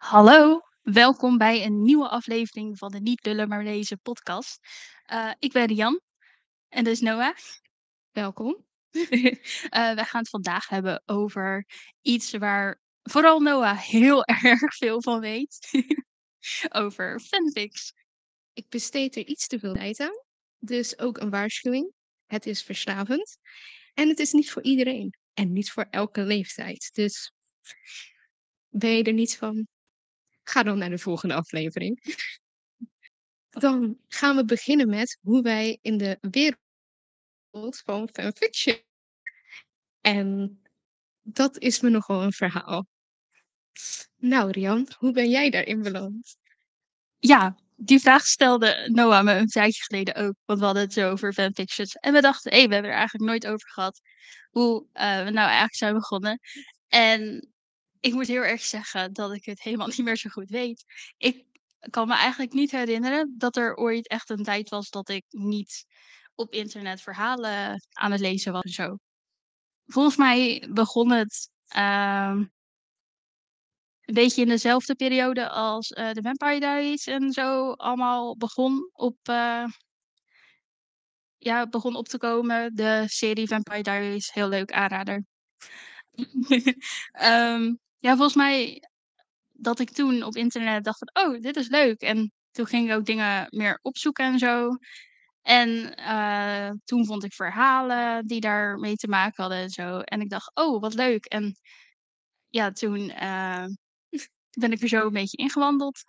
Hallo, welkom bij een nieuwe aflevering van de Niet lullen maar lezen podcast. Uh, ik ben Rian en dus Noah. Welkom. uh, wij gaan het vandaag hebben over iets waar vooral Noah heel erg veel van weet. over fanfics. Ik besteed er iets te veel tijd aan, dus ook een waarschuwing. Het is verslavend en het is niet voor iedereen en niet voor elke leeftijd. Dus ben je er niet van, Ga dan naar de volgende aflevering. Dan gaan we beginnen met hoe wij in de wereld van fanfiction. En dat is me nogal een verhaal. Nou, Rian, hoe ben jij daarin beland? Ja, die vraag stelde Noah me een tijdje geleden ook. Want we hadden het zo over fanfictions. En we dachten, hé, hey, we hebben er eigenlijk nooit over gehad. Hoe uh, we nou eigenlijk zijn begonnen. En ik moet heel erg zeggen dat ik het helemaal niet meer zo goed weet. Ik kan me eigenlijk niet herinneren dat er ooit echt een tijd was dat ik niet op internet verhalen aan het lezen was en zo. Volgens mij begon het uh, een beetje in dezelfde periode als uh, de Vampire Diaries en zo allemaal begon op, uh, ja, begon op te komen. De serie Vampire Diaries, heel leuk aanrader. um, Ja, volgens mij dat ik toen op internet dacht van, oh, dit is leuk. En toen ging ik ook dingen meer opzoeken en zo. En uh, toen vond ik verhalen die daarmee te maken hadden en zo. En ik dacht, oh, wat leuk. En ja, toen uh, ben ik er zo een beetje ingewandeld.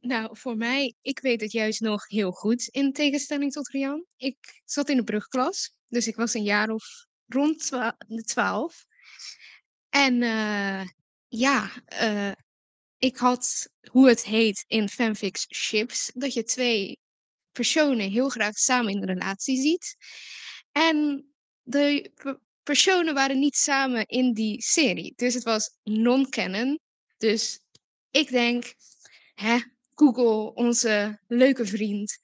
Nou, voor mij, ik weet het juist nog heel goed in tegenstelling tot Rian. Ik zat in de brugklas, dus ik was een jaar of rond de twaalf. En uh, ja, uh, ik had hoe het heet in fanfics ships, dat je twee personen heel graag samen in een relatie ziet. En de personen waren niet samen in die serie. Dus het was non-canon. Dus ik denk, hè, Google, onze leuke vriend.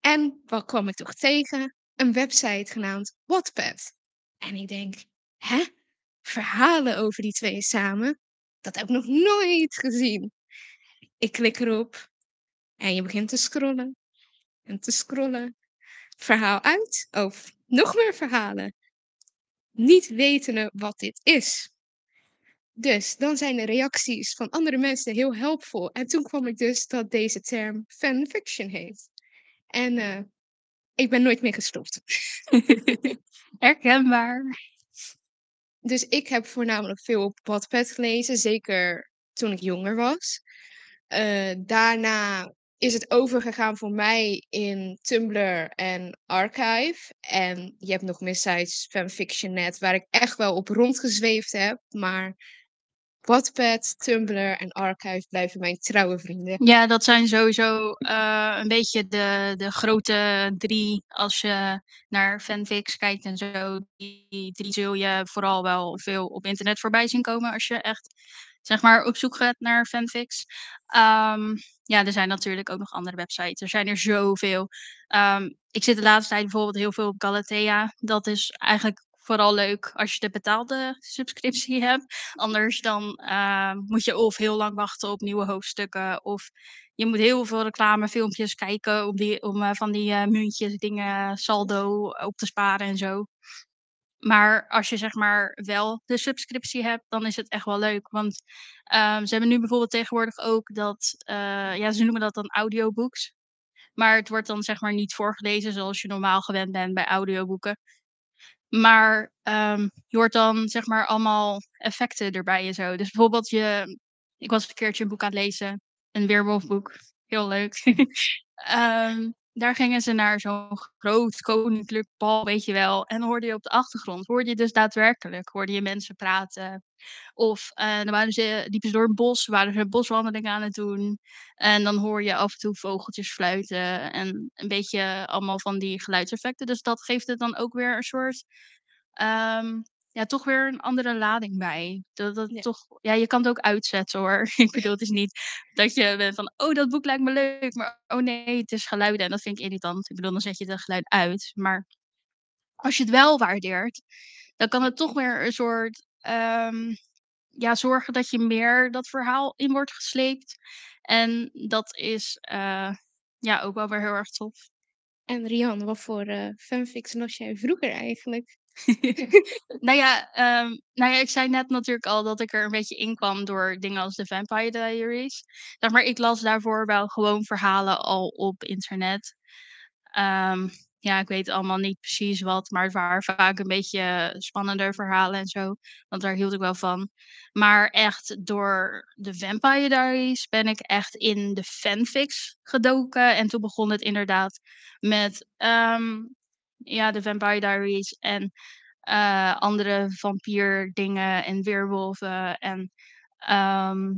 En wat kwam ik toch tegen? Een website genaamd Wattpad. En ik denk, hè? Verhalen over die twee samen. Dat heb ik nog nooit gezien. Ik klik erop en je begint te scrollen en te scrollen. Verhaal uit of nog meer verhalen. Niet wetende wat dit is. Dus dan zijn de reacties van andere mensen heel helpvol. En toen kwam ik dus dat deze term fanfiction heet. En uh, ik ben nooit meer gestopt. Herkenbaar. Dus ik heb voornamelijk veel op Wattpad gelezen, zeker toen ik jonger was. Uh, daarna is het overgegaan voor mij in Tumblr en Archive. En je hebt nog meer sites, Fanfiction.net, waar ik echt wel op rondgezweefd heb. Maar Wattpad, Tumblr en Archive blijven mijn trouwe vrienden. Ja, dat zijn sowieso uh, een beetje de, de grote drie. Als je naar fanfics kijkt en zo, die drie zul je vooral wel veel op internet voorbij zien komen. Als je echt, zeg maar, op zoek gaat naar fanfics. Um, ja, er zijn natuurlijk ook nog andere websites. Er zijn er zoveel. Um, ik zit de laatste tijd bijvoorbeeld heel veel op Galatea. Dat is eigenlijk vooral leuk als je de betaalde subscriptie hebt. Anders dan uh, moet je of heel lang wachten op nieuwe hoofdstukken. Of je moet heel veel reclamefilmpjes kijken om, die, om uh, van die uh, muntjes, dingen, saldo op te sparen en zo. Maar als je zeg maar wel de subscriptie hebt, dan is het echt wel leuk. Want um, ze hebben nu bijvoorbeeld tegenwoordig ook dat, ja, ze noemen dat dan audiobooks. Maar het wordt dan zeg maar niet voorgelezen zoals je normaal gewend bent bij audioboeken. Maar um, je hoort dan zeg maar allemaal effecten erbij en zo. Dus bijvoorbeeld je, ik was een keertje een boek aan het lezen, een weerwolfboek, heel leuk. um, daar gingen ze naar zo'n groot koninklijk bal, weet je wel. En hoorde je op de achtergrond, hoorde je dus daadwerkelijk, hoorde je mensen praten. Of uh, dan waren ze, liepen ze door een bos, waren ze boswandeling aan het doen. En dan hoor je af en toe vogeltjes fluiten en een beetje allemaal van die geluidseffecten. Dus dat geeft het dan ook weer een soort um, ja, toch weer een andere lading bij. Dat, dat ja. Toch, ja, je kan het ook uitzetten hoor. ik bedoel, het is niet dat je bent van, oh, dat boek lijkt me leuk, maar oh nee, het is geluiden en dat vind ik irritant. Ik bedoel, dan zet je het geluid uit. Maar als je het wel waardeert, dan kan het toch weer een soort, um, ja, zorgen dat je meer dat verhaal in wordt gesleept. En dat is, uh, ja, ook wel weer heel erg tof. En Rianne, wat voor, uh, fanfics las jij vroeger eigenlijk? Nou ja, ehm, nou ja, ik zei net natuurlijk al dat ik er een beetje in kwam door dingen als The Vampire Diaries. Zeg maar, ik las daarvoor wel gewoon verhalen al op internet. Ehm, ja, ik weet allemaal niet precies wat, maar het waren vaak een beetje spannender verhalen en zo, want daar hield ik wel van. Maar echt door The Vampire Diaries ben ik echt in de fanfics gedoken en toen begon het inderdaad met, ehm, ja, The Vampire Diaries en, uh, andere vampierdingen en weerwolven en, ehm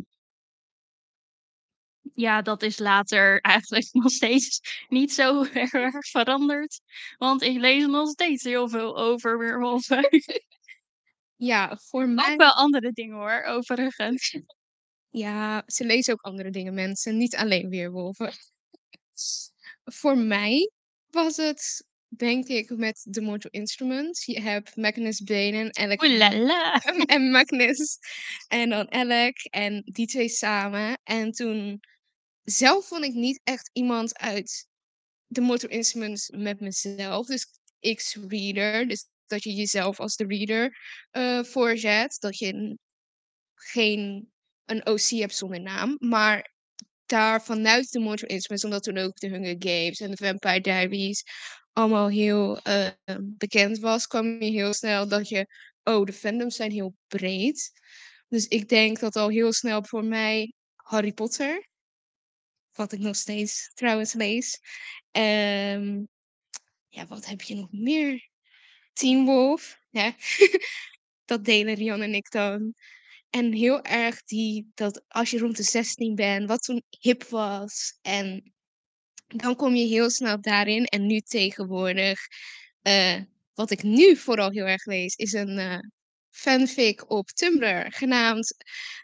ja, dat is later eigenlijk nog steeds niet zo erg veranderd, want ik lees nog steeds heel veel over weerwolven. Ja, voor mij Ook wel andere dingen hoor, overigens. Ja, ze lezen ook andere dingen mensen, niet alleen weerwolven. Voor mij was het, denk ik, met The Mortal Instruments. Je hebt Magnus Bane en Alec en Magnus en dan Alec en die 2 samen. En toen zelf vond ik niet echt iemand uit The Mortal Instruments met mezelf. Dus X-reader, dus dat je jezelf als de reader, uh, voorzet. Dat je geen een OC hebt zonder naam. Maar daar vanuit The Mortal Instruments, omdat toen ook The Hunger Games en The Vampire Diaries allemaal heel, uh, bekend was, kwam je heel snel dat je oh, de fandoms zijn heel breed. Dus ik denk dat al heel snel voor mij Harry Potter wat ik nog steeds trouwens lees. Ehm, ja, wat heb je nog meer? Teen Wolf. Dat delen Rianne en ik dan. En heel erg die dat als je rond de 16 bent, wat toen hip was. En dan kom je heel snel daarin. En nu tegenwoordig, uh, wat ik nu vooral heel erg lees, is een uh, fanfic op Tumblr genaamd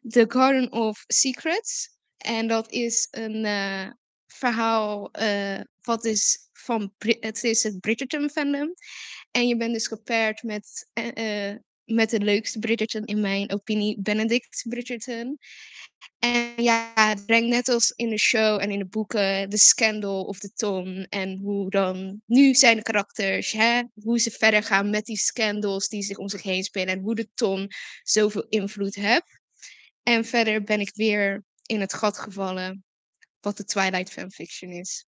The Garden of Secrets. En dat is een uh, verhaal wat is van het is het Bridgerton fandom. En je bent dus gepaard met, met de leukste Bridgerton in mijn opinie, Benedict Bridgerton. En ja, het brengt net als in de show en in de boeken de scandal of de ton. En hoe dan nu zijn de karakters, hè, hoe ze verder gaan met die scandals die zich om zich heen spelen. En hoe de ton zoveel invloed heeft. En verder ben ik weer in het gat gevallen wat de Twilight fanfiction is.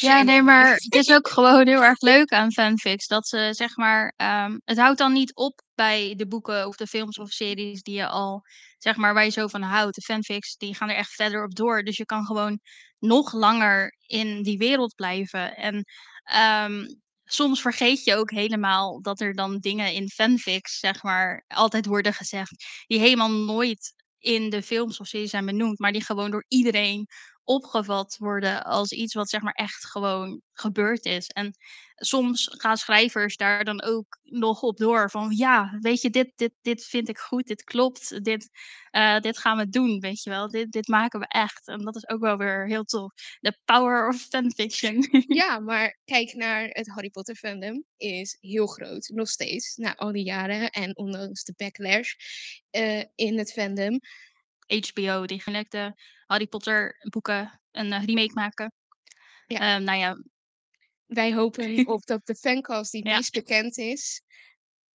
Ja, nee, maar het is ook gewoon heel erg leuk aan fanfics. Dat ze zeg maar, um, het houdt dan niet op bij de boeken of de films of series die je al, zeg maar, waar je zo van houdt. De fanfics, die gaan er echt verder op door. Dus je kan gewoon nog langer in die wereld blijven. En um, soms vergeet je ook helemaal dat er dan dingen in fanfics, zeg maar, altijd worden gezegd, die helemaal nooit in de films of series zijn benoemd, maar die gewoon door iedereen opgevat worden als iets wat zeg maar echt gewoon gebeurd is. En soms gaan schrijvers daar dan ook nog op door van ja, weet je, dit, dit, dit vind ik goed, dit klopt, dit, uh, dit gaan we doen, weet je wel, dit, dit maken we echt. En dat is ook wel weer heel tof. The power of fanfiction. ja, maar kijk naar het Harry Potter fandom, is heel groot, nog steeds, na al die jaren en ondanks de backlash uh, in het fandom. HBO, die gelekte Harry Potter boeken een uh, remake maken. Ja. Uh, nou ja. Wij hopen op dat de fancast die ja. meest bekend is.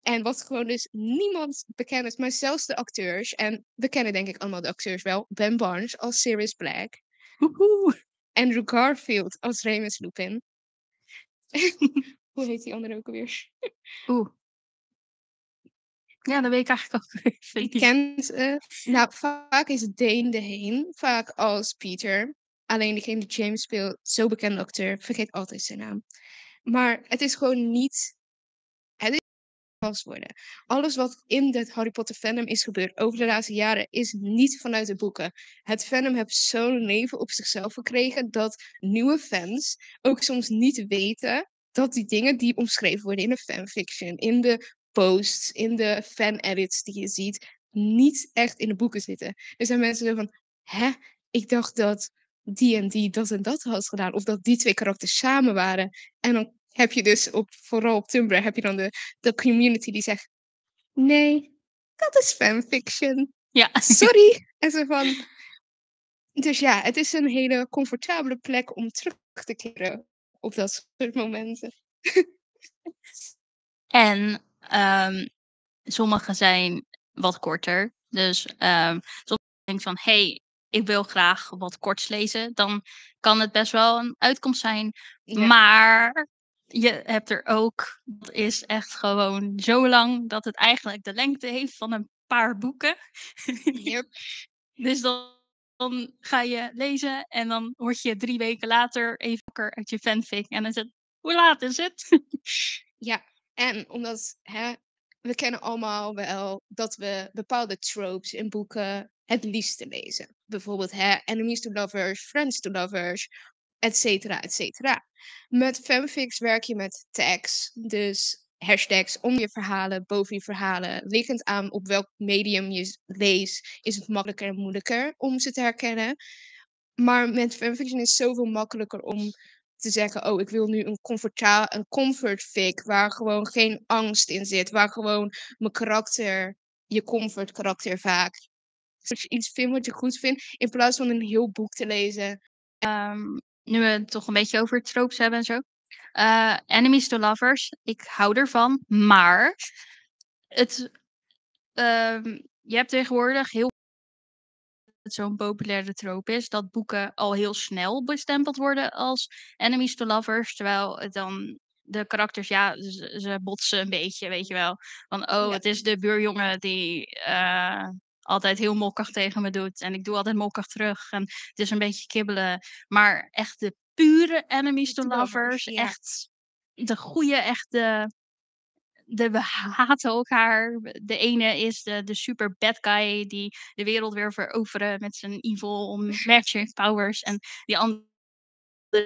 En wat gewoon dus niemand bekend is, maar zelfs de acteurs. En we kennen denk ik allemaal de acteurs wel. Ben Barnes als Sirius Black. Woehoe. Andrew Garfield als Remus Lupin. Hoe heet die andere ook alweer? Oeh. Ja, dat weet ik eigenlijk ook Ik ken ze. Nou, vaak is Dane de Heen. Vaak als Peter. Alleen degene die James speelt, zo bekende acteur, vergeet altijd zijn naam. Maar het is gewoon niet... Het is vast worden. Alles wat in het Harry Potter fandom is gebeurd over de laatste jaren is niet vanuit de boeken. Het fandom heeft zo'n leven op zichzelf gekregen dat nieuwe fans ook soms niet weten dat die dingen die omschreven worden in de fanfiction, in de posts, in de fan-edits die je ziet, niet echt in de boeken zitten. Er zijn mensen van, hè, ik dacht dat die en die dat en dat had gedaan. Of dat die twee karakters samen waren. En dan heb je dus, op, vooral op Tumblr, heb je dan de, de community die zegt, nee, dat is fanfiction. Ja. Sorry. En zo van... Dus ja, het is een hele comfortabele plek om terug te keren op dat soort momenten. En um, sommige zijn wat korter. Dus um, soms denk van, hey, ik wil graag wat korts lezen. Dan kan het best wel een uitkomst zijn. Ja. Maar je hebt er ook, dat is echt gewoon zo lang dat het eigenlijk de lengte heeft van een paar boeken. Yep. dus dan, dan ga je lezen en dan word je drie weken later even wakker uit je fanfic. En dan het, hoe laat is het? Ja, en omdat hè, we kennen allemaal wel dat we bepaalde tropes in boeken het liefste lezen. Bijvoorbeeld hè, enemies to lovers, friends to lovers, et cetera, et cetera. Met fanfics werk je met tags, dus hashtags om je verhalen, boven je verhalen. Liggend aan op welk medium je leest, is het makkelijker en moeilijker om ze te herkennen. Maar met fanfiction is het zoveel makkelijker om te zeggen, oh, ik wil nu een, comforta een comfort fic waar gewoon geen angst in zit, waar gewoon mijn karakter, je comfort karakter vaak. Als je iets vindt wat je goed vindt, in plaats van een heel boek te lezen. Um, nu we het toch een beetje over tropes hebben en zo. Uh, enemies to lovers, ik hou ervan, maar het, um, je hebt tegenwoordig heel het zo'n populaire trope is, dat boeken al heel snel bestempeld worden als enemies to lovers, terwijl het dan de karakters, ja, ze, ze botsen een beetje, weet je wel. Van, oh, Ja. het is de buurjongen die eh, altijd heel mokkig tegen me doet en ik doe altijd mokkig terug en het is een beetje kibbelen. Maar echt de pure enemies to lovers, lovers, ja. echt de goede, echt de, de, we haten elkaar. De ene is de, de super bad guy die de wereld weer veroveren met zijn evil magic powers. En die andere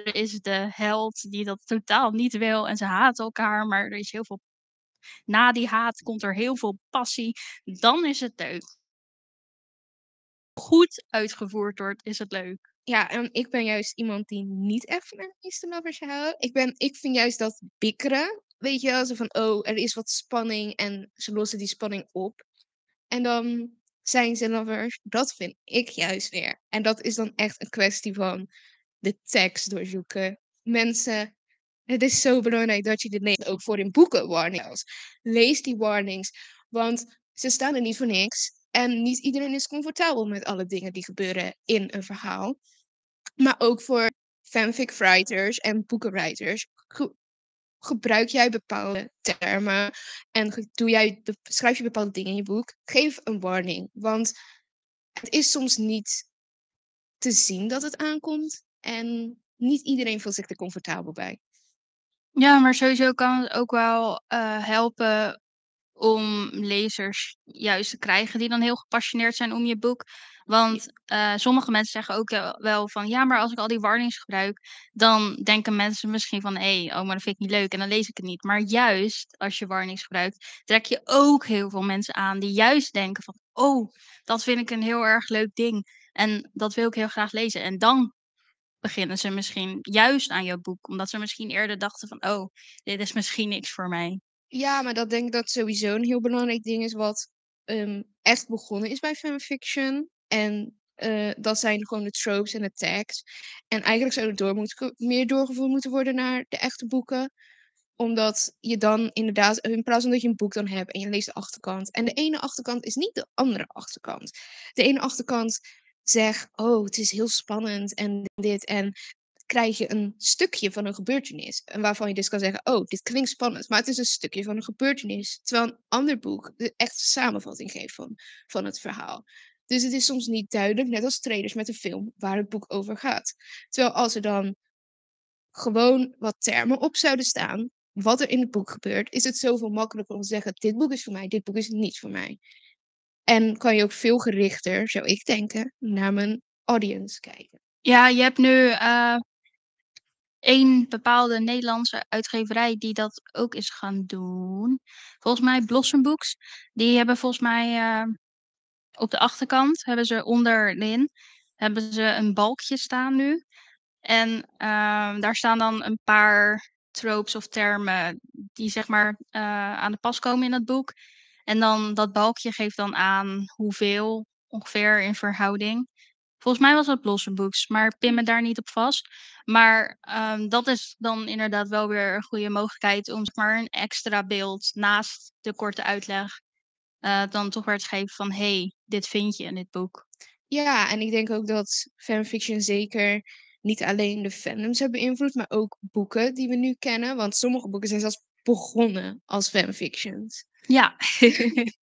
is de held die dat totaal niet wil. En ze haten elkaar, maar er is heel veel. Na die haat komt er heel veel passie. Dan is het leuk. Goed uitgevoerd wordt, is het leuk. Ja, en ik ben juist iemand die niet echt van enemies to lovers houdt. Ik, ben, ik vind juist dat bikkeren, weet je wel, zo van, oh, er is wat spanning en ze lossen die spanning op. En dan zijn ze lovers. Dat vind ik juist weer. En dat is dan echt een kwestie van de tekst doorzoeken. Mensen, het is zo belangrijk dat je dit leest, ook voor in boeken warnings. Lees die warnings, want ze staan er niet voor niks. En niet iedereen is comfortabel met alle dingen die gebeuren in een verhaal. Maar ook voor fanfic writers en boekenwriters gebruik jij bepaalde termen en doe jij, schrijf je bepaalde dingen in je boek. Geef een warning, want het is soms niet te zien dat het aankomt en niet iedereen voelt zich er comfortabel bij. Ja, maar sowieso kan het ook wel eh, helpen om lezers juist te krijgen die dan heel gepassioneerd zijn om je boek. Want eh, sommige mensen zeggen ook wel- van ja, maar als ik al die warnings gebruik, dan denken mensen misschien van hé, hey, oh, maar dat vind ik niet leuk en dan lees ik het niet. Maar juist als je warnings gebruikt, trek je ook heel veel mensen aan die juist denken van oh, dat vind ik een heel erg leuk ding en dat wil ik heel graag lezen. En dan beginnen ze misschien juist aan jouw boek, omdat ze misschien eerder dachten van oh, dit is misschien niks voor mij. Ja, maar dat denk ik dat sowieso een heel belangrijk ding is wat ehm, echt begonnen is bij fanfiction. En eh, dat zijn gewoon de tropes en de tags. En eigenlijk zou het door moeten, meer doorgevoerd moeten worden naar de echte boeken. Omdat je dan inderdaad, in plaats van dat je een boek dan hebt en je leest de achterkant. En de ene achterkant is niet de andere achterkant. De ene achterkant zegt, oh, het is heel spannend en dit. En krijg je een stukje van een gebeurtenis. En waarvan je dus kan zeggen, oh, dit klinkt spannend, maar het is een stukje van een gebeurtenis. Terwijl een ander boek de echt samenvatting geeft van, van het verhaal. Dus het is soms niet duidelijk, net als trailers met een film, waar het boek over gaat. Terwijl als er dan gewoon wat termen op zouden staan, wat er in het boek gebeurt, is het zoveel makkelijker om te zeggen, dit boek is voor mij, dit boek is niet voor mij. En kan je ook veel gerichter, zou ik denken, naar mijn audience kijken. Ja, je hebt nu eh één bepaalde Nederlandse uitgeverij die dat ook is gaan doen. Volgens mij Blossom Books. Die hebben volgens mij eh, op de achterkant, hebben ze onderin, hebben ze een balkje staan nu. En ehm, daar staan dan een paar tropes of termen die zeg maar eh, aan de pas komen in het boek. En dan dat balkje geeft dan aan hoeveel ongeveer in verhouding. Volgens mij was dat Blossom Books, maar pin me daar niet op vast. Maar ehm, dat is dan inderdaad wel weer een goede mogelijkheid om maar een extra beeld naast de korte uitleg uh, dan toch weer geven van hey, dit vind je in dit boek. Ja, en ik denk ook dat fanfiction zeker niet alleen de fandoms hebben beïnvloed, maar ook boeken die we nu kennen. Want sommige boeken zijn zelfs begonnen als fanfictions. Ja.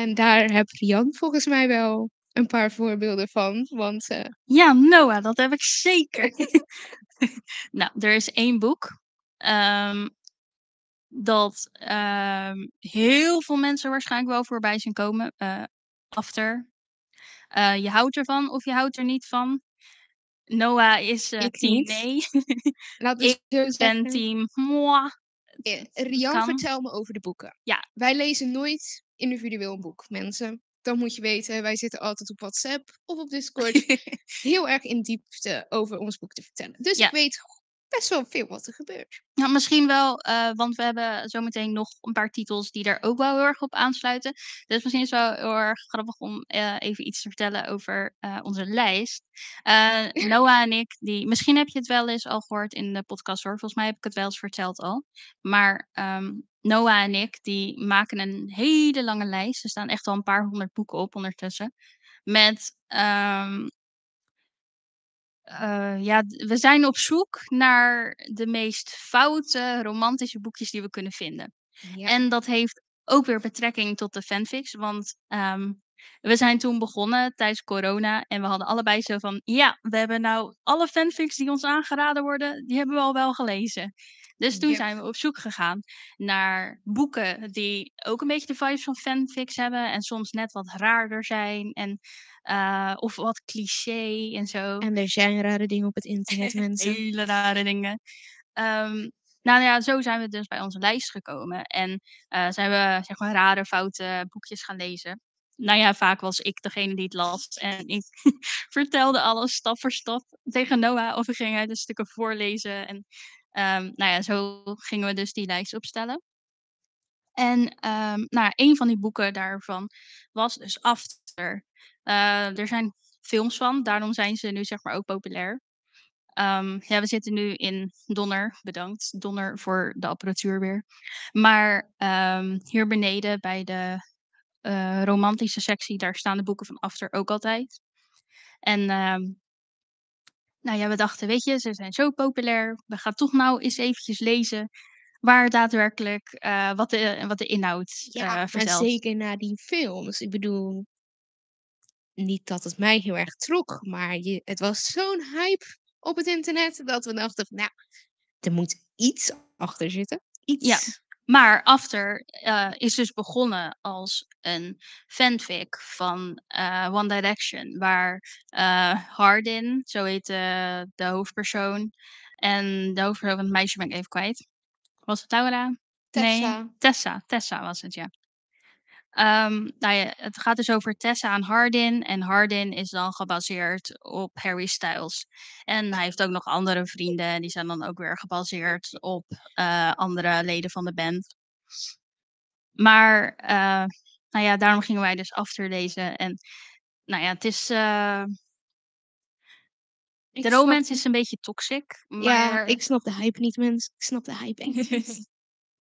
en daar heb Jan volgens mij wel een paar voorbeelden van. Want, uh... Ja, Noah, dat heb ik zeker. nou, er is één boek. Um, dat um, heel veel mensen waarschijnlijk wel voorbij zien komen. Uh, after. Uh, je houdt ervan of je houdt er niet van. Noah is uh, team niet. nee. We ik ben team moi. Rian, kan. vertel me over de boeken. Ja. Wij lezen nooit individueel een boek, mensen. Dan moet je weten, wij zitten altijd op WhatsApp of op Discord heel erg in diepte over ons boek te vertellen. Dus ja. ik weet best wel veel wat er gebeurt. Ja, misschien wel, uh, want we hebben zometeen nog een paar titels die er ook wel heel erg op aansluiten. Dus misschien is het wel heel erg grappig om uh, even iets te vertellen over uh, onze lijst. Noah en ik, die, misschien heb je het wel eens al gehoord in de podcast hoor. Volgens mij heb ik het wel eens verteld al. Maar um, Noah en ik, die maken een hele lange lijst. Er staan echt al een paar honderd boeken op ondertussen. Met um, uh, ja, we zijn op zoek naar de meest foute romantische boekjes die we kunnen vinden. Ja. En dat heeft ook weer betrekking tot de fanfics, want um, we zijn toen begonnen tijdens corona en we hadden allebei zo van, ja, we hebben nou alle fanfics die ons aangeraden worden, die hebben we al wel gelezen. Dus toen zijn we op zoek gegaan naar boeken die ook een beetje de vibes van fanfics hebben en soms net wat raarder zijn en uh, of wat cliché en zo. En er zijn rare dingen op het internet, mensen. Hele rare dingen. Um, nou ja, zo zijn we dus bij onze lijst gekomen. En uh, zijn we zeg maar rare, foute boekjes gaan lezen. Nou ja, vaak was ik degene die het las. En ik vertelde alles stap voor stap tegen Noah. Of we gingen de stukken voorlezen. En um, nou ja, zo gingen we dus die lijst opstellen. En um, nou, een van die boeken daarvan was dus After. Uh, er zijn films van, daarom zijn ze nu zeg maar ook populair. Um, ja, we zitten nu in Donner, bedankt. Donner voor de apparatuur weer. Maar um, hier beneden bij de uh, romantische sectie, daar staan de boeken van After ook altijd. En nou ja, we dachten, weet je, ze zijn zo populair. We gaan toch nou eens eventjes lezen waar daadwerkelijk uh, wat, de, wat de inhoud ja, uh, vertelt. Ja, zeker na die films. Ik bedoel, niet dat het mij heel erg trok, maar je, het was zo'n hype op het internet dat we dachten, nou, er moet iets achter zitten. Iets. Ja, maar After uh, is dus begonnen als een fanfic van uh, One Direction, waar uh, Hardin, zo heet de, de hoofdpersoon, en de hoofdpersoon van het meisje ben ik even kwijt. Was het Laura? Tessa. Nee, Tessa. Tessa was het, ja. Um, nou ja, het gaat dus over Tessa en Hardin. En Hardin is dan gebaseerd op Harry Styles. En hij heeft ook nog andere vrienden. Die zijn dan ook weer gebaseerd op uh, andere leden van de band. Maar uh, nou ja, daarom gingen wij dus after lezen. En nou ja, het is. Uh, de romance is een beetje toxic. Maar... Ja, ik snap de hype niet, mensen. Ik snap de hype niet.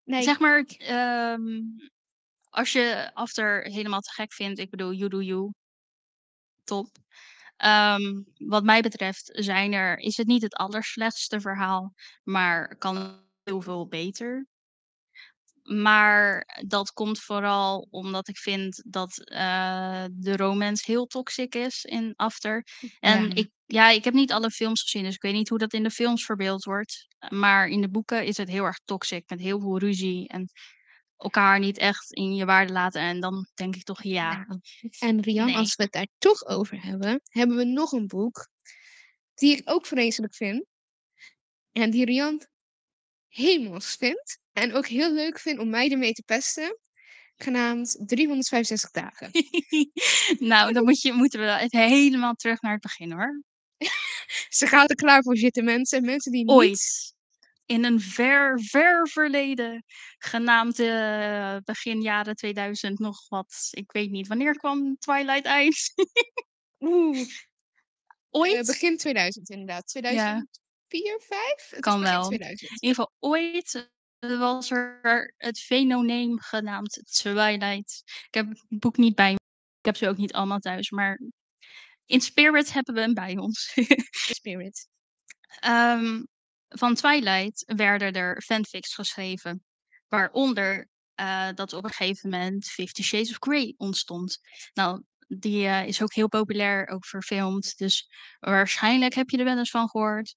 nee. Zeg maar, um, als je After helemaal te gek vindt, ik bedoel, you do you. Top. Um, wat mij betreft zijn er, is het niet het allerslechtste verhaal, maar kan heel veel beter. Maar dat komt vooral omdat ik vind dat uh, de romance heel toxic is in After. En ja. ik, ja, ik heb niet alle films gezien, dus ik weet niet hoe dat in de films verbeeld wordt. Maar in de boeken is het heel erg toxic, met heel veel ruzie. En elkaar niet echt in je waarde laten. En dan denk ik toch ja. En Rian, nee. als we het daar toch over hebben, hebben we nog een boek die ik ook vreselijk vind. En die Rian hemels vindt. En ook heel leuk vindt om mij ermee te pesten. Genaamd 365 dagen. nou, dan moet je, moeten we even helemaal terug naar het begin hoor. Ze gaat er klaar voor zitten, mensen. Mensen die Ooit. Niet in een ver, ver verleden, genaamd uh, begin jaren 2000 nog wat. Ik weet niet, wanneer kwam Twilight uit? Oeh. ooit? Uh, begin 2000 inderdaad. 2004, ja. 5? Het kan wel. 2000. In ieder geval ooit was er het fenomeen genaamd Twilight. Ik heb het boek niet bij me. Ik heb ze ook niet allemaal thuis, maar in Spirit hebben we hem bij ons. Spirit. Um, van Twilight werden er fanfics geschreven. Waaronder uh, dat op een gegeven moment Fifty Shades of Grey ontstond. Nou, die uh, is ook heel populair, ook verfilmd. Dus waarschijnlijk heb je er wel eens van gehoord.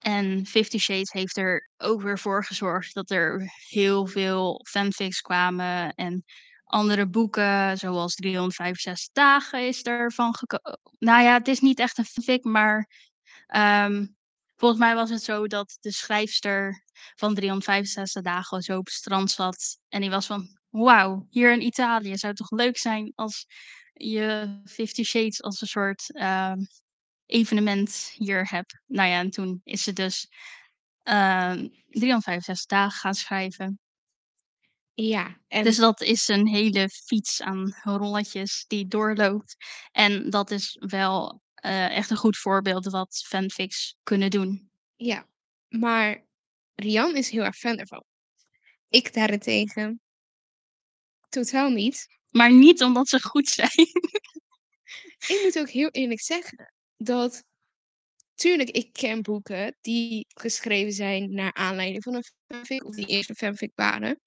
En Fifty Shades heeft er ook weer voor gezorgd dat er heel veel fanfics kwamen. En andere boeken, zoals 365 dagen, is er van gekomen. Nou ja, het is niet echt een fanfic, maar um, volgens mij was het zo dat de schrijfster van 365 dagen zo op het strand zat. En die was van, wauw, hier in Italië zou het toch leuk zijn als je Fifty Shades als een soort um, evenement hier hebt. Nou ja, en toen is ze dus uh, 365 dagen gaan schrijven. Ja, en... Dus dat is een hele fiets aan rolletjes die doorloopt. En dat is wel uh, echt een goed voorbeeld wat fanfics kunnen doen. Ja, maar Rian is heel erg fan ervan. Ik daarentegen totaal niet. Maar niet omdat ze goed zijn. ik moet ook heel eerlijk zeggen dat tuurlijk, ik ken boeken die geschreven zijn naar aanleiding van een fanfic of die eerst een fanfic waren.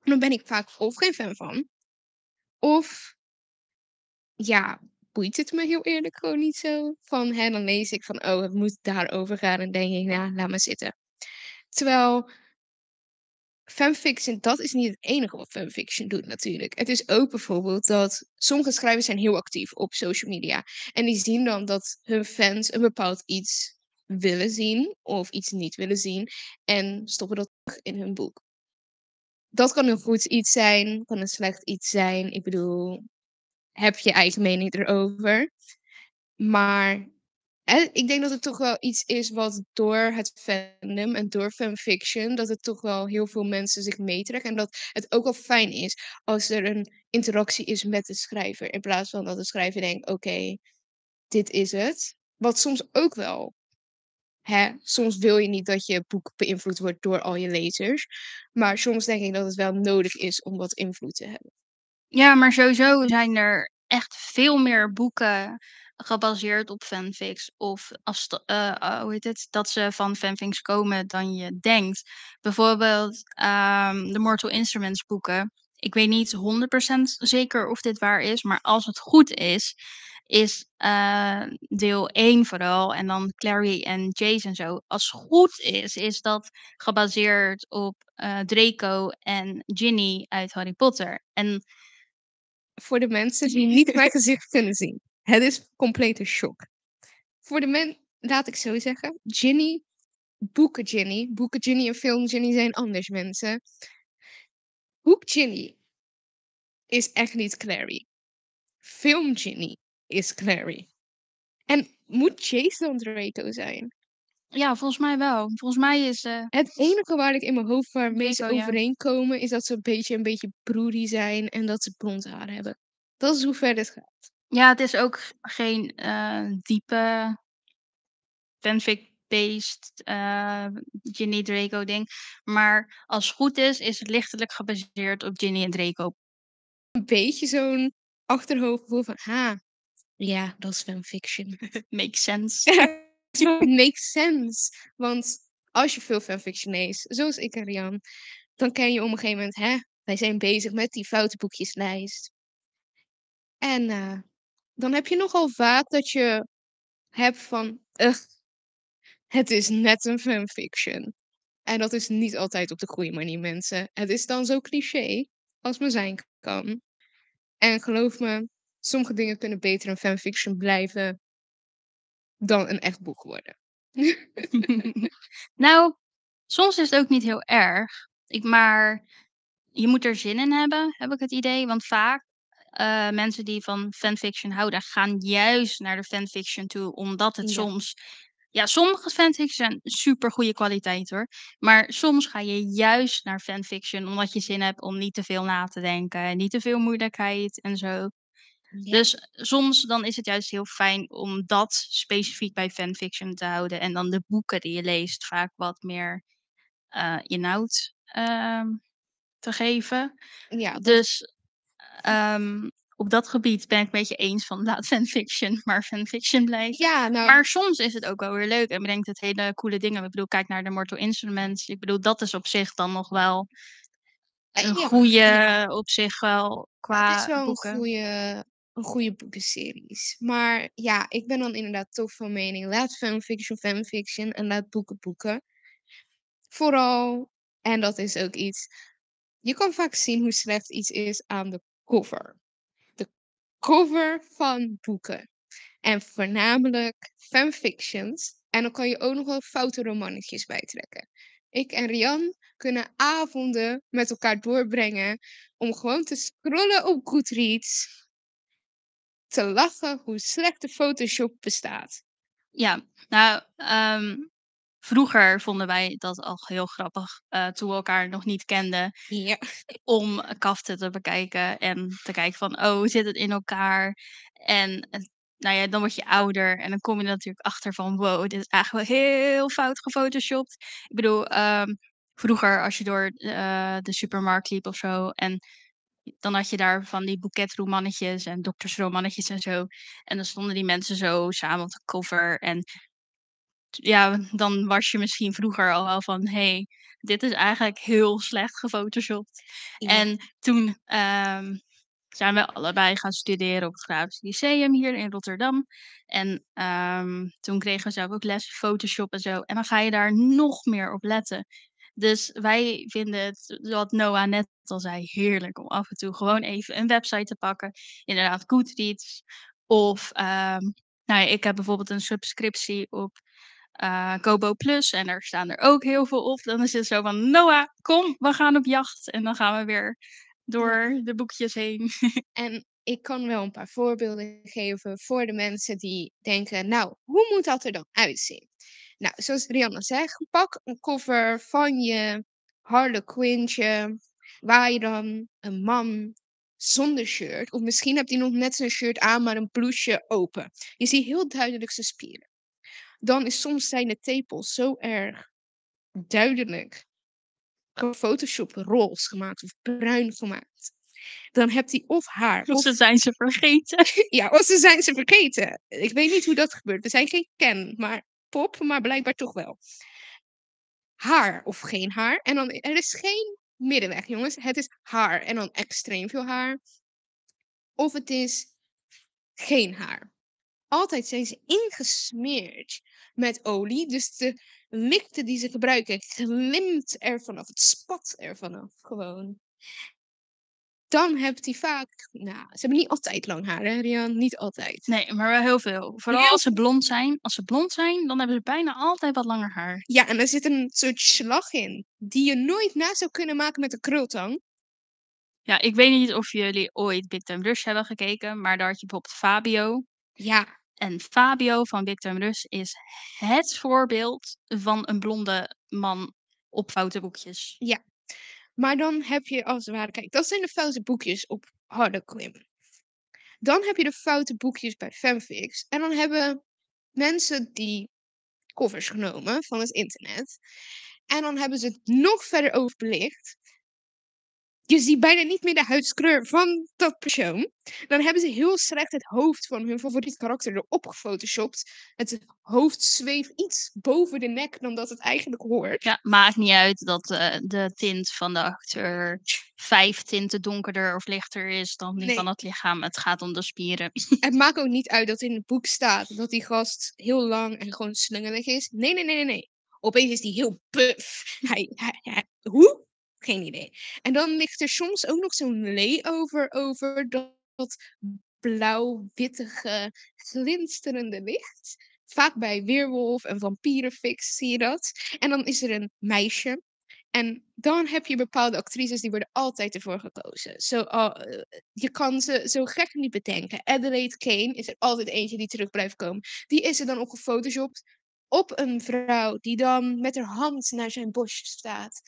En dan ben ik vaak of geen fan van, of ja, boeit het me heel eerlijk gewoon niet zo. Van, hè, dan lees ik van, oh, het moet daarover gaan en denk ik, nou, laat maar zitten. Terwijl fanfiction, dat is niet het enige wat fanfiction doet natuurlijk. Het is ook bijvoorbeeld dat sommige schrijvers zijn heel actief op social media. En die zien dan dat hun fans een bepaald iets willen zien of iets niet willen zien. En stoppen dat in hun boek. Dat kan een goed iets zijn, kan een slecht iets zijn. Ik bedoel, heb je eigen mening erover. Maar ik denk dat het toch wel iets is wat door het fandom en door fanfiction, dat het toch wel heel veel mensen zich meetrekken. En dat het ook wel fijn is als er een interactie is met de schrijver. In plaats van dat de schrijver denkt, oké, dit is het. Wat soms ook wel. Hè, soms wil je niet dat je boek beïnvloed wordt door al je lezers. Maar soms denk ik dat het wel nodig is om wat invloed te hebben. Ja, maar sowieso zijn er echt veel meer boeken gebaseerd op fanfics of uh, hoe heet het, dat ze van fanfics komen dan je denkt. Bijvoorbeeld um, de Mortal Instruments boeken. Ik weet niet 100% zeker of dit waar is, maar als het goed is, is uh, deel 1 vooral en dan Clary en Jace en zo. Als het goed is, is dat gebaseerd op uh, Draco en Ginny uit Harry Potter. En voor de mensen die niet mijn gezicht kunnen zien. Het is complete shock. Voor de men, laat ik zo zeggen, Ginny, boeken Ginny, boeken Ginny en film Ginny zijn anders mensen. Boek Ginny is echt niet Clary. Film Ginny is Clary. En moet Jason Draco zijn? Ja, volgens mij wel. Volgens mij is... Uh... Het enige waar ik in mijn hoofd waarmee ze overeenkomen... is dat ze een beetje een beetje broerie zijn... en dat ze blond haar hebben. Dat is hoe ver dit gaat. Ja, het is ook geen uh, diepe fanfic-based uh, Ginny Draco ding. Maar als het goed is, is het lichtelijk gebaseerd op Ginny en Draco. Een beetje zo'n achterhoofdgevoel van... Ha, ja, dat is fanfiction. Makes sense. Makes sense. Want als je veel fanfiction leest, zoals ik en Rian... dan ken je op een gegeven moment... Hè, wij zijn bezig met die foute boekjeslijst. En uh, dan heb je nogal vaak dat je hebt van, het is net een fanfiction. En dat is niet altijd op de goede manier, mensen. Het is dan zo cliché als maar zijn kan. En geloof me, sommige dingen kunnen beter een fanfiction blijven dan een echt boek worden. nou, soms is het ook niet heel erg. Ik, maar je moet er zin in hebben, heb ik het idee. Want vaak uh, mensen die van fanfiction houden, gaan juist naar de fanfiction toe, omdat het soms Ja, sommige fanfics zijn super goede kwaliteit hoor. Maar soms ga je juist naar fanfiction omdat je zin hebt om niet te veel na te denken, niet te veel moeilijkheid en zo. Ja. Dus soms dan is het juist heel fijn om dat specifiek bij fanfiction te houden en dan de boeken die je leest vaak wat meer, eh, inhoud, ehm, te geven. Ja, Dus, ehm, op dat gebied ben ik een beetje eens van laat fanfiction maar fanfiction blijven. Ja, nou Maar soms is het ook wel weer leuk en brengt het hele coole dingen. Ik bedoel, kijk naar de Mortal Instruments. Ik bedoel, dat is op zich dan nog wel een ja, ja. op zich wel Het is qua wel een goeie een goeie boekenseries. Maar ja, ik ben dan inderdaad toch van mening, laat fanfiction fanfiction en laat boeken boeken. Vooral en dat is ook iets je kan vaak zien hoe slecht iets is aan de cover. De cover van boeken. En voornamelijk fanfictions. En dan kan je ook nog wel foute romannetjes bijtrekken. Ik en Rian kunnen avonden met elkaar doorbrengen om gewoon te scrollen op Goodreads. Te lachen hoe slecht de Photoshop bestaat. Ja, nou, ehm, vroeger vonden wij dat al heel grappig, eh, toen we elkaar nog niet kenden, Ja. om kaften te bekijken en te kijken van, oh, hoe zit het in elkaar? En nou ja, dan word je ouder en dan kom je er natuurlijk achter van, wow, dit is eigenlijk wel heel fout gefotoshopt. Ik bedoel, ehm, vroeger als je door, eh, de supermarkt liep of zo en dan had je daar van die boeketromannetjes en doktersromannetjes en zo. En dan stonden die mensen zo samen op de cover en ja, dan was je misschien vroeger al wel van, hey, dit is eigenlijk heel slecht gefotoshopt. Ja. En toen, ehm, zijn we allebei gaan studeren op het Grafisch Lyceum hier in Rotterdam. En, ehm, toen kregen we zelf ook les Photoshop en zo. En dan ga je daar nog meer op letten. Dus wij vinden het, wat Noah net al zei, heerlijk om af en toe gewoon even een website te pakken. Inderdaad, Goodreads of, ehm, nou ja, ik heb bijvoorbeeld een subscriptie op, eh, Kobo Plus en daar staan er ook heel veel op. Dan is het zo van: "Noah, kom, we gaan op jacht." En dan gaan we weer door de boekjes heen. En ik kan wel een paar voorbeelden geven voor de mensen die denken, nou, hoe moet dat er dan uitzien? Nou, zoals Rianne zegt, pak een cover van je harlequintje, waar je dan een man zonder shirt, of misschien hebt hij nog net zijn shirt aan, maar een blouseje open. Je ziet heel duidelijk zijn spieren. Dan is soms zijn de tepels zo erg duidelijk Photoshop roze gemaakt of bruin gemaakt. Dan hebt hij of haar Of of ze zijn ze vergeten. ja, of ze zijn ze vergeten. Ik weet niet hoe dat gebeurt. We zijn geen Ken, maar Pop, maar blijkbaar toch wel. Haar of geen haar. En dan, er is geen middenweg, jongens. Het is haar en dan extreem veel haar. Of het is geen haar. Altijd zijn ze ingesmeerd met olie. Dus de lichten die ze gebruiken glimt er vanaf. Het spat er vanaf gewoon. Dan hebt hij vaak, nou, ze hebben niet altijd lang haar, hè, Rian? Niet altijd. Nee, maar wel heel veel. Vooral Heel als ze blond zijn. Als ze blond zijn, dan hebben ze bijna altijd wat langer haar. Ja, en er zit een soort slag in, die je nooit na zou kunnen maken met een krultang. Ja, ik weet niet of jullie ooit Big Time Rush hebben gekeken, maar daar had je bijvoorbeeld Fabio. Ja, En Fabio van Time Rush is het voorbeeld van een blonde man op fotoboekjes. ja. Maar dan heb je als het ware, kijk, dat zijn de foute boekjes op Harlequin. Dan heb je de foute boekjes bij fanfics. En dan hebben mensen die covers genomen van het internet. En dan hebben ze het nog verder overbelicht. Je ziet bijna niet meer de huidskleur van dat persoon. Dan hebben ze heel slecht het hoofd van hun favoriet karakter erop gefotoshopt. Het hoofd zweeft iets boven de nek dan dat het eigenlijk hoort. Ja, maakt niet uit dat eh, de tint van de acteur vijf tinten donkerder of lichter is dan die Nee. van het lichaam. Het gaat om de spieren. Het maakt ook niet uit dat in het boek staat dat die gast heel lang en gewoon slungelig is. Nee, nee, nee, nee, nee. Opeens is die heel puff. Hij, hij, hij- hoe? Geen idee. En dan ligt er soms ook nog zo'n layover over dat, blauw-wittige, glinsterende licht. Vaak bij weerwolf en vampierenfix zie je dat. En dan is er een meisje. En dan heb je bepaalde actrices die worden altijd ervoor gekozen. Zo, oh, eh, je kan ze zo gek niet bedenken. Adelaide Kane is er altijd eentje die terug blijft komen. Die is er dan op gefotoshopt. op een vrouw die dan met haar hand naar zijn borst staat.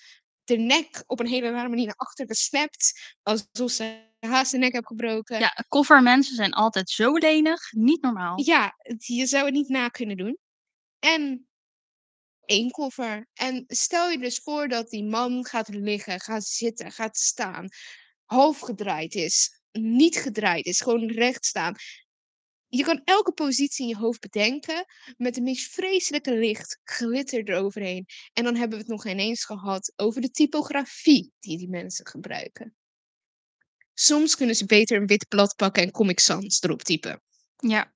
De nek op een hele rare manier naar achter gesnapt. Alsof ze haast de nek heeft gebroken. Ja, covermensen zijn altijd zo lenig. Niet normaal. Ja, je zou het niet na kunnen doen. En één koffer. En stel je dus voor dat die man gaat liggen, gaat zitten, gaat staan, half gedraaid is, niet gedraaid is, gewoon recht staan. Je kan elke positie in je hoofd bedenken met de meest vreselijke licht, glitter eroverheen. En dan hebben we het nog ineens gehad over de typografie die die mensen gebruiken. Soms kunnen ze beter een wit blad pakken en Comic Sans erop typen. Ja.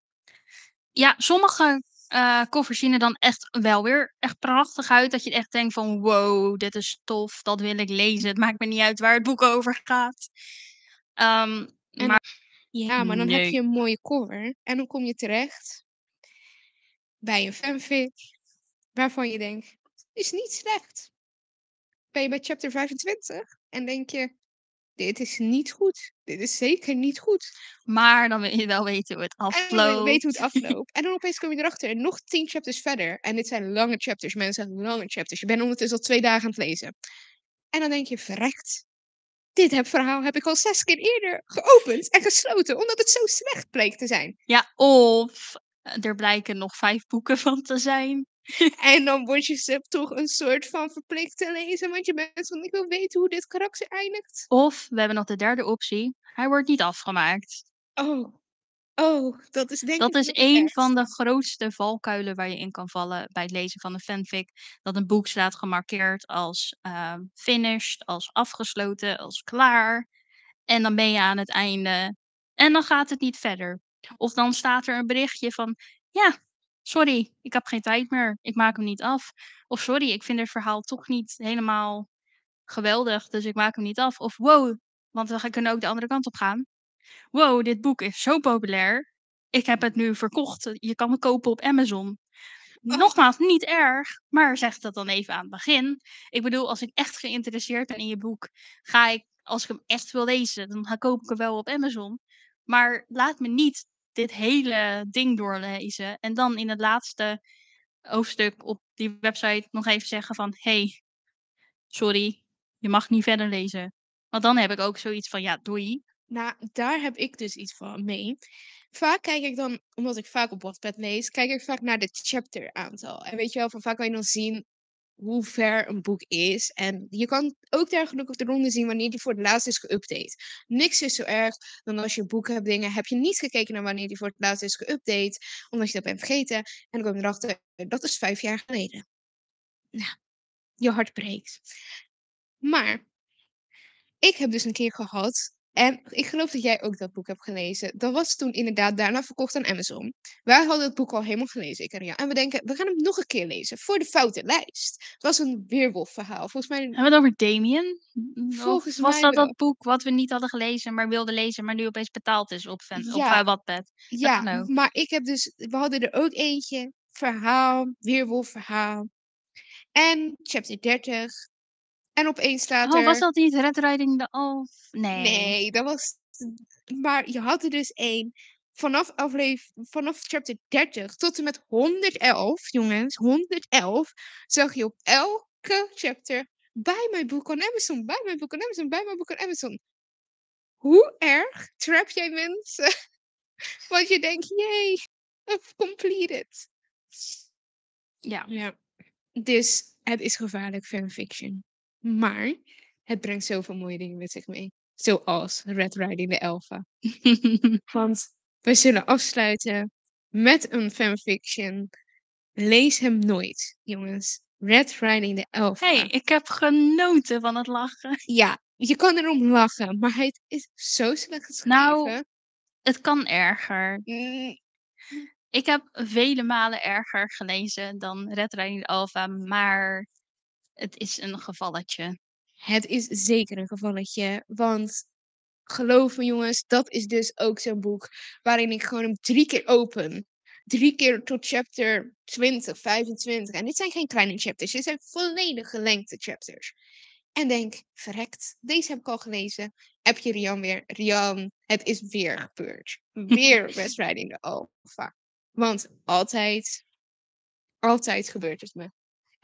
Ja, sommige eh covers zien er dan echt wel weer echt prachtig uit. Dat je echt denkt van wow, dit is tof, dat wil ik lezen. Het maakt me niet uit waar het boek over gaat. Ehm, En maar Ja, maar dan heb je een mooie cover en dan kom je terecht bij een fanfic waarvan je denkt, is niet slecht. Ben je bij chapter 25 en denk je, dit is niet goed. Dit is zeker niet goed. Maar dan wil je wel weten hoe het En afloopt. dan wil je weten hoe het afloopt. En dan opeens kom je erachter en nog tien chapters verder. En dit zijn lange chapters, mensen, lange chapters. Je bent ondertussen al twee dagen aan het lezen. En dan denk je, verrekt. Dit heb verhaal heb ik al zes keer eerder geopend en gesloten, omdat het zo slecht bleek te zijn. Ja, of eh, er blijken nog vijf boeken van te zijn. En dan word je ze toch een soort van verplicht te lezen, want je bent van, ik wil weten hoe dit karakter eindigt. Of we hebben nog de derde optie. Hij wordt niet afgemaakt. Oh, oh, dat is denk Dat ik is nog een erg. van de grootste valkuilen waar je in kan vallen bij het lezen van een fanfic. Dat een boek staat gemarkeerd als ehm, finished, als afgesloten, als klaar. En dan ben je aan het einde en dan gaat het niet verder. Of dan staat er een berichtje van, ja, sorry, ik heb geen tijd meer, ik maak hem niet af. Of sorry, ik vind het verhaal toch niet helemaal geweldig, dus ik maak hem niet af. Of wow, want we kunnen ook de andere kant op gaan. Wow, dit boek is zo populair. Ik heb het nu verkocht. Je kan het kopen op Amazon. Nogmaals, niet erg, maar zeg dat dan even aan het begin. Ik bedoel, als ik echt geïnteresseerd ben in je boek, ga ik, als ik hem echt wil lezen, dan ga, koop ik hem wel op Amazon. Maar laat me niet dit hele ding doorlezen en dan in het laatste hoofdstuk op die website nog even zeggen van, hey, sorry, je mag niet verder lezen. Want dan heb ik ook zoiets van, ja, doei. Nou, daar heb ik dus iets van mee. Vaak kijk ik dan, omdat ik vaak op Wattpad lees, kijk ik vaak naar de chapter aantal. En weet je wel, van vaak kan je dan zien hoe ver een boek is. En je kan ook dergelijke op de ronde zien wanneer die voor het laatst is geüpdate. Niks is zo erg dan als je een boek hebt dingen, heb je niet gekeken naar wanneer die voor het laatst is geüpdate, omdat je dat bent vergeten. En dan kom je erachter, dat is vijf jaar geleden. Nou, je hart breekt. Maar ik heb dus een keer gehad, en ik geloof dat jij ook dat boek hebt gelezen. Dat was toen inderdaad daarna verkocht aan Amazon. Wij hadden het boek al helemaal gelezen, ik en Ria. En we denken, we gaan hem nog een keer lezen voor de foute lijst. Het was een weerwolfverhaal. Volgens mij Hebben we het over Damien? Volgens was mij dat wel. dat boek wat we niet hadden gelezen, maar wilden lezen, maar nu opeens betaald is op, fan, op Ja. eh, Wattpad? Ja, maar ik heb dus, we hadden er ook eentje, verhaal, weerwolfverhaal. En chapter 30. En opeens staat Oh, er... was dat niet Red Riding the Elf? Nee. Nee, dat was. Maar je had er dus één. Vanaf, afleef, vanaf chapter 30 tot en met 111, jongens, 111, zag je op elke chapter bij mijn boek on Amazon, bij mijn boek on Amazon, bij mijn boek on Amazon. Hoe erg trap jij mensen? Want je denkt, jee, I've completed. Ja. Ja. Dus het is gevaarlijk fanfiction. Maar het brengt zoveel mooie dingen met zich mee. Zoals Red Riding the Alpha. Want we zullen afsluiten met een fanfiction. Lees hem nooit, jongens. Red Riding the Alpha. hey, ik heb genoten van het lachen. Ja, je kan erom lachen, maar het is zo slecht geschreven. Nou, Het kan erger. Mm, Ik heb vele malen erger gelezen dan Red Riding the Alpha, maar het is een gevalletje. Het is zeker een gevalletje, want geloof me jongens, dat is dus ook zo'n boek waarin ik gewoon hem drie keer open. Drie keer tot chapter 20, 25. En dit zijn geen kleine chapters, dit zijn volledige lengte chapters. En denk, verrekt, deze heb ik al gelezen. Heb je Rian weer? Rian, het is weer gebeurd. Weer West Riding the Alpha. Want altijd, Altijd gebeurt het me.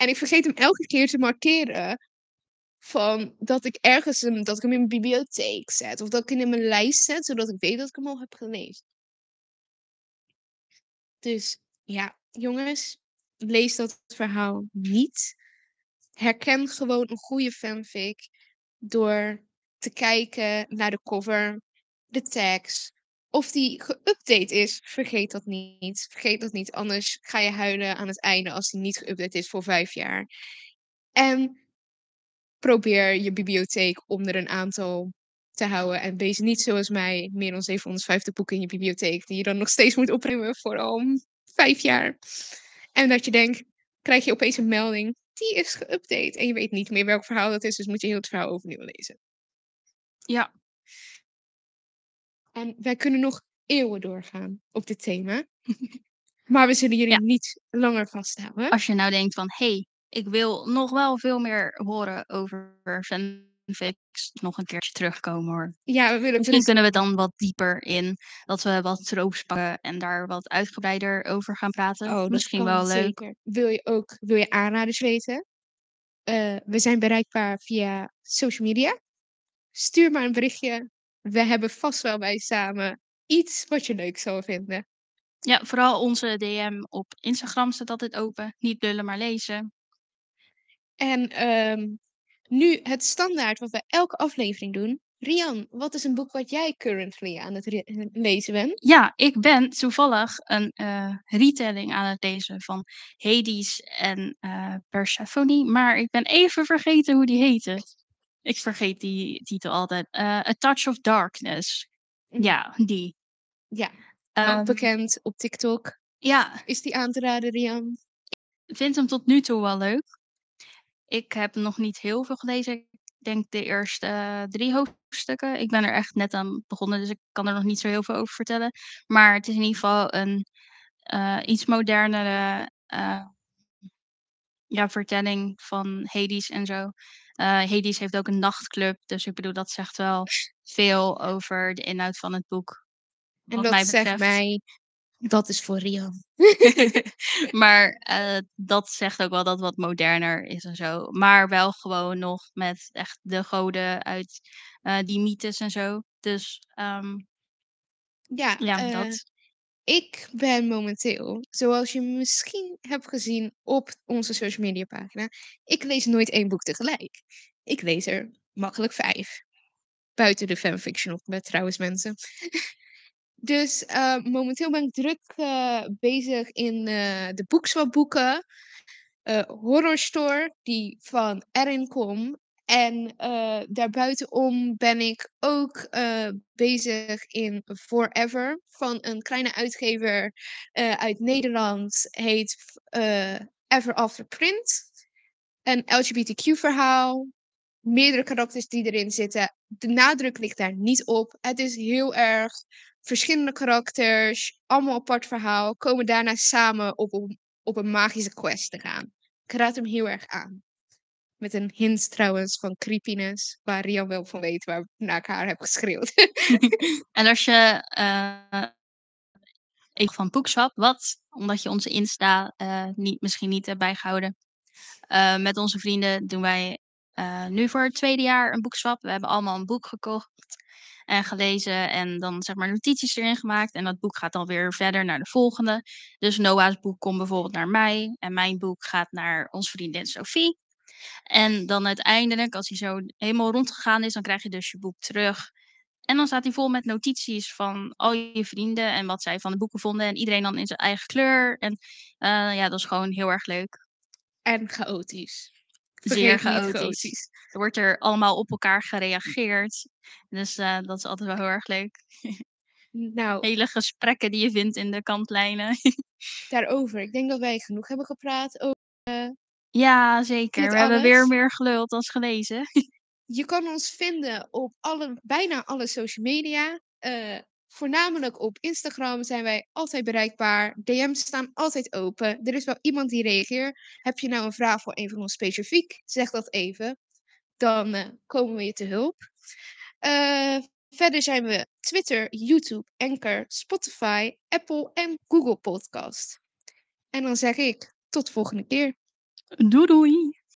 En ik vergeet hem elke keer te markeren van dat ik ergens hem, dat ik hem in mijn bibliotheek zet of dat ik hem in mijn lijst zet, zodat ik weet dat ik hem al heb gelezen. Dus ja, jongens, lees dat verhaal niet. Herken gewoon een goede fanfic door te kijken naar de cover, de tags. Of die geüpdate is, vergeet dat niet. Vergeet dat niet, anders ga je huilen aan het einde als die niet geüpdate is voor vijf jaar. En probeer je bibliotheek onder een aantal te houden. En wees niet zoals mij, meer dan 750 boeken in je bibliotheek, die je dan nog steeds moet opnemen voor al vijf jaar. En dat je denkt, krijg je opeens een melding, die is geüpdate. En je weet niet meer welk verhaal dat is, dus moet je heel het verhaal overnieuw lezen. Ja. En wij kunnen nog eeuwen doorgaan op dit thema. maar we zullen jullie Ja. niet langer vasthouden. Als je nou denkt van, hé, hey, ik wil nog wel veel meer horen over fanfics, nog een keertje terugkomen hoor. Ja, we willen, Misschien kunnen we dan wat dieper in, dat we wat tropes pakken en daar wat uitgebreider over gaan praten. Oh, Misschien wel leuk. zeker. Wil je ook wil je aanraders weten? Eh, we zijn bereikbaar via social media. Stuur maar een berichtje. We hebben vast wel bij samen iets wat je leuk zou vinden. Ja, vooral onze DM op Instagram staat altijd open. Niet lullen, maar lezen. En ehm, nu het standaard wat we elke aflevering doen. Rian, wat is een boek wat jij currently aan het lezen bent? Ja, ik ben toevallig een eh, retelling aan het lezen van Hades en eh, Persephone, maar ik ben even vergeten hoe die heette. Ik vergeet die titel altijd. Eh, A Touch of Darkness. Mhm. Ja, die. Ja, ook Ehm, bekend op TikTok. ja, Is die aan te raden, Rian? ik vind hem tot nu toe wel leuk. Ik heb nog niet heel veel gelezen. Ik denk de eerste eh, drie hoofdstukken. Ik ben er echt net aan begonnen, dus ik kan er nog niet zo heel veel over vertellen. Maar het is in ieder geval een eh, iets modernere ja, vertelling van Hades en zo. Eh, Hades heeft ook een nachtclub, dus ik bedoel, dat zegt wel veel over de inhoud van het boek. En dat mij zegt mij, dat is voor Rian. maar eh, dat zegt ook wel dat het wat moderner is en zo. Maar wel gewoon nog met echt de goden uit eh, die mythes en zo. Dus ehm, Ja, ja, dat. Ik ben momenteel, zoals je misschien hebt gezien op onze social media pagina, ik lees nooit één boek tegelijk. Ik lees er makkelijk vijf. Buiten de fanfiction op met trouwens mensen. dus eh, momenteel ben ik druk eh, bezig in eh, de boekswapboeken. eh Horror Store, die van Erin kom. En eh daarbuitenom ben ik ook eh, bezig in Forever van een kleine uitgever eh, uit Nederland. Heet Ever After Print. Een LGBTQ-verhaal. Meerdere karakters die erin zitten. De nadruk ligt daar niet op. Het is heel erg verschillende karakters. Allemaal apart verhaal. Komen daarna samen op, op een magische quest te gaan. Ik raad hem heel erg aan. Met een hint trouwens van creepiness. Waar Rian wel van weet waar ik naar haar heb geschreeuwd. en als je eh even van Boekshop, wat, omdat je onze Insta eh, niet, misschien niet hebt bijgehouden. Eh, met onze vrienden doen wij nu voor het tweede jaar een boekswap. We hebben allemaal een boek gekocht en gelezen en dan zeg maar notities erin gemaakt. En dat boek gaat dan weer verder naar de volgende. Dus Noah's boek komt bijvoorbeeld naar mij en mijn boek gaat naar onze vriendin Sophie. En dan uiteindelijk, als hij zo helemaal rondgegaan is, dan krijg je dus je boek terug. En dan staat hij vol met notities van al je vrienden en wat zij van de boeken vonden. En iedereen dan in zijn eigen kleur. En uh, ja, dat is gewoon heel erg leuk. En chaotisch. Zeer chaotisch. Er wordt er allemaal op elkaar gereageerd. Dus uh, dat is altijd wel heel erg leuk. Nou, Hele gesprekken die je vindt in de kantlijnen. daarover. Ik denk dat wij genoeg hebben gepraat over. Uh, ja, zeker. We alles. hebben weer meer geluld als gelezen. Je kan ons vinden op alle, bijna alle social media. Uh, voornamelijk op Instagram zijn wij altijd bereikbaar. DM's staan altijd open. Er is wel iemand die reageert. Heb je nou een vraag voor een van ons specifiek? Zeg dat even. Dan uh, komen we je te hulp. Uh, verder zijn we Twitter, YouTube, Anchor, Spotify, Apple en Google Podcast. En dan zeg ik tot de volgende keer. Doei doei.